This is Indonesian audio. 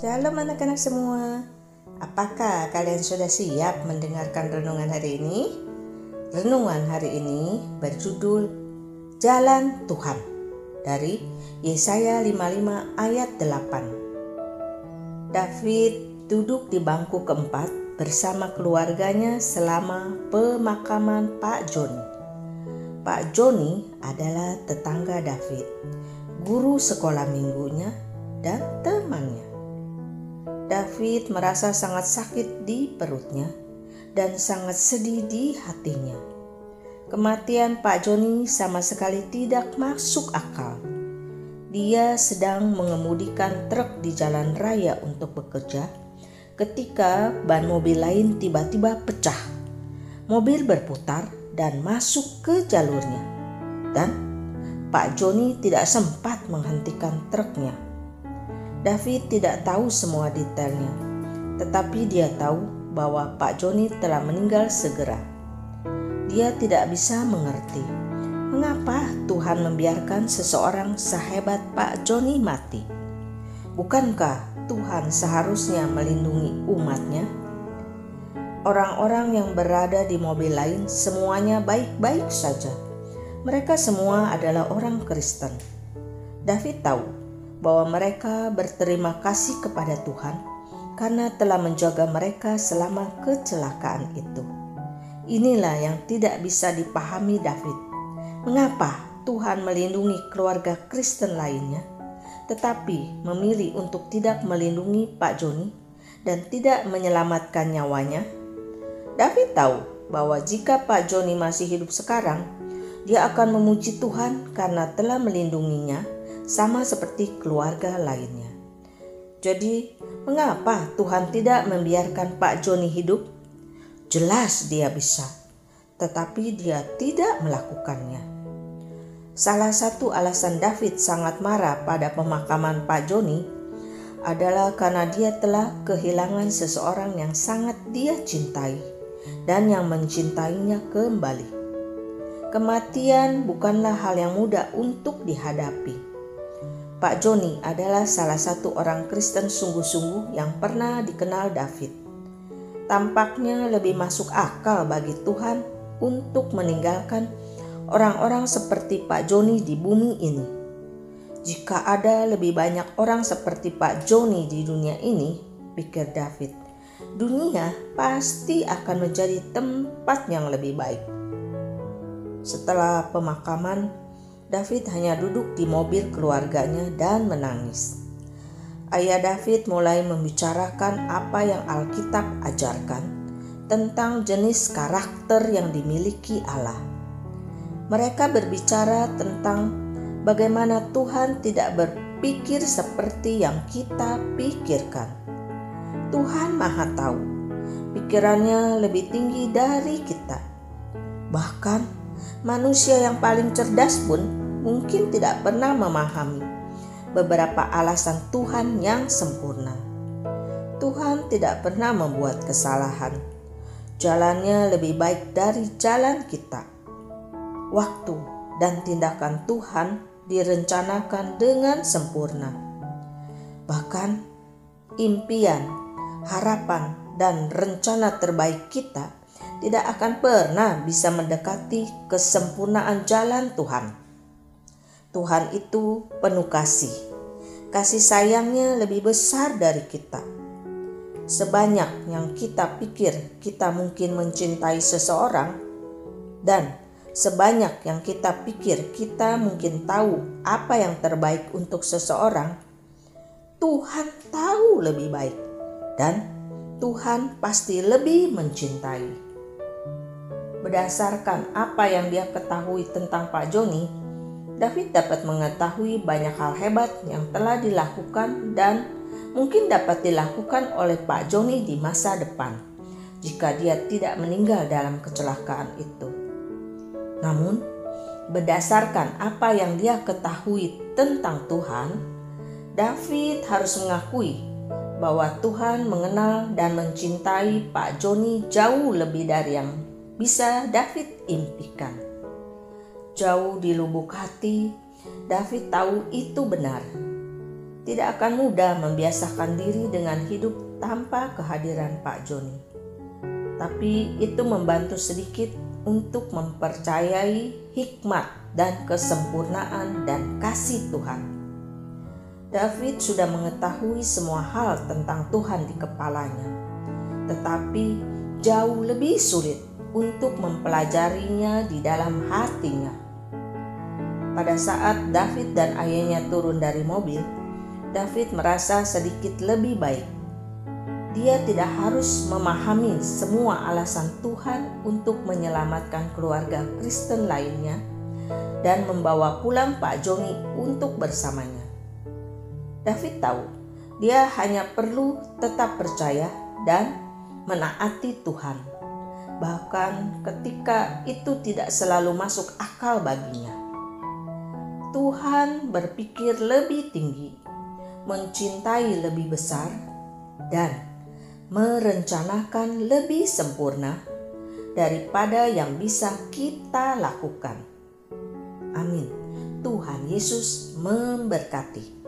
Shalom anak-anak semua. Apakah kalian sudah siap mendengarkan renungan hari ini? Renungan hari ini berjudul Jalan Tuhan dari Yesaya 55 ayat 8. David duduk di bangku keempat bersama keluarganya selama pemakaman Pak Joni. Pak Joni adalah tetangga David, guru sekolah minggunya, dan temannya. David merasa sangat sakit di perutnya dan sangat sedih di hatinya. Kematian Pak Joni sama sekali tidak masuk akal. Dia sedang mengemudikan truk di jalan raya untuk bekerja ketika ban mobil lain tiba-tiba pecah. Mobil berputar dan masuk ke jalurnya. Dan Pak Joni tidak sempat menghentikan truknya David tidak tahu semua detailnya, tetapi dia tahu bahwa Pak Joni telah meninggal segera. Dia tidak bisa mengerti mengapa Tuhan membiarkan seseorang sehebat Pak Joni mati. Bukankah Tuhan seharusnya melindungi umatnya? Orang-orang yang berada di mobil lain semuanya baik-baik saja. Mereka semua adalah orang Kristen. David tahu bahwa mereka berterima kasih kepada Tuhan karena telah menjaga mereka selama kecelakaan itu. Inilah yang tidak bisa dipahami David. Mengapa Tuhan melindungi keluarga Kristen lainnya, tetapi memilih untuk tidak melindungi Pak Joni dan tidak menyelamatkan nyawanya? David tahu bahwa jika Pak Joni masih hidup sekarang, dia akan memuji Tuhan karena telah melindunginya sama seperti keluarga lainnya. Jadi, mengapa Tuhan tidak membiarkan Pak Joni hidup? Jelas dia bisa, tetapi dia tidak melakukannya. Salah satu alasan David sangat marah pada pemakaman Pak Joni adalah karena dia telah kehilangan seseorang yang sangat dia cintai dan yang mencintainya kembali. Kematian bukanlah hal yang mudah untuk dihadapi Pak Joni adalah salah satu orang Kristen sungguh-sungguh yang pernah dikenal David. Tampaknya lebih masuk akal bagi Tuhan untuk meninggalkan orang-orang seperti Pak Joni di bumi ini. Jika ada lebih banyak orang seperti Pak Joni di dunia ini, pikir David, dunia pasti akan menjadi tempat yang lebih baik. Setelah pemakaman, David hanya duduk di mobil keluarganya dan menangis. Ayah David mulai membicarakan apa yang Alkitab ajarkan tentang jenis karakter yang dimiliki Allah. Mereka berbicara tentang bagaimana Tuhan tidak berpikir seperti yang kita pikirkan. Tuhan Maha Tahu, pikirannya lebih tinggi dari kita. Bahkan manusia yang paling cerdas pun mungkin tidak pernah memahami beberapa alasan Tuhan yang sempurna. Tuhan tidak pernah membuat kesalahan. Jalannya lebih baik dari jalan kita. Waktu dan tindakan Tuhan direncanakan dengan sempurna. Bahkan impian, harapan, dan rencana terbaik kita tidak akan pernah bisa mendekati kesempurnaan jalan Tuhan. Tuhan itu penuh kasih. Kasih sayangnya lebih besar dari kita. Sebanyak yang kita pikir kita mungkin mencintai seseorang dan sebanyak yang kita pikir kita mungkin tahu apa yang terbaik untuk seseorang, Tuhan tahu lebih baik dan Tuhan pasti lebih mencintai. Berdasarkan apa yang dia ketahui tentang Pak Joni, David dapat mengetahui banyak hal hebat yang telah dilakukan dan mungkin dapat dilakukan oleh Pak Joni di masa depan jika dia tidak meninggal dalam kecelakaan itu. Namun, berdasarkan apa yang dia ketahui tentang Tuhan, David harus mengakui bahwa Tuhan mengenal dan mencintai Pak Joni jauh lebih dari yang bisa David impikan jauh di lubuk hati, David tahu itu benar. tidak akan mudah membiasakan diri dengan hidup tanpa kehadiran Pak Joni. Tapi itu membantu sedikit untuk mempercayai hikmat dan kesempurnaan dan kasih Tuhan. David sudah mengetahui semua hal tentang Tuhan di kepalanya, tetapi jauh lebih sulit untuk mempelajarinya di dalam hatinya. Pada saat David dan ayahnya turun dari mobil, David merasa sedikit lebih baik. Dia tidak harus memahami semua alasan Tuhan untuk menyelamatkan keluarga Kristen lainnya dan membawa pulang Pak Joni untuk bersamanya. David tahu dia hanya perlu tetap percaya dan menaati Tuhan, bahkan ketika itu tidak selalu masuk akal baginya. Tuhan berpikir lebih tinggi mencintai lebih besar, dan merencanakan lebih sempurna daripada yang bisa kita lakukan. Amin. Tuhan Yesus memberkati.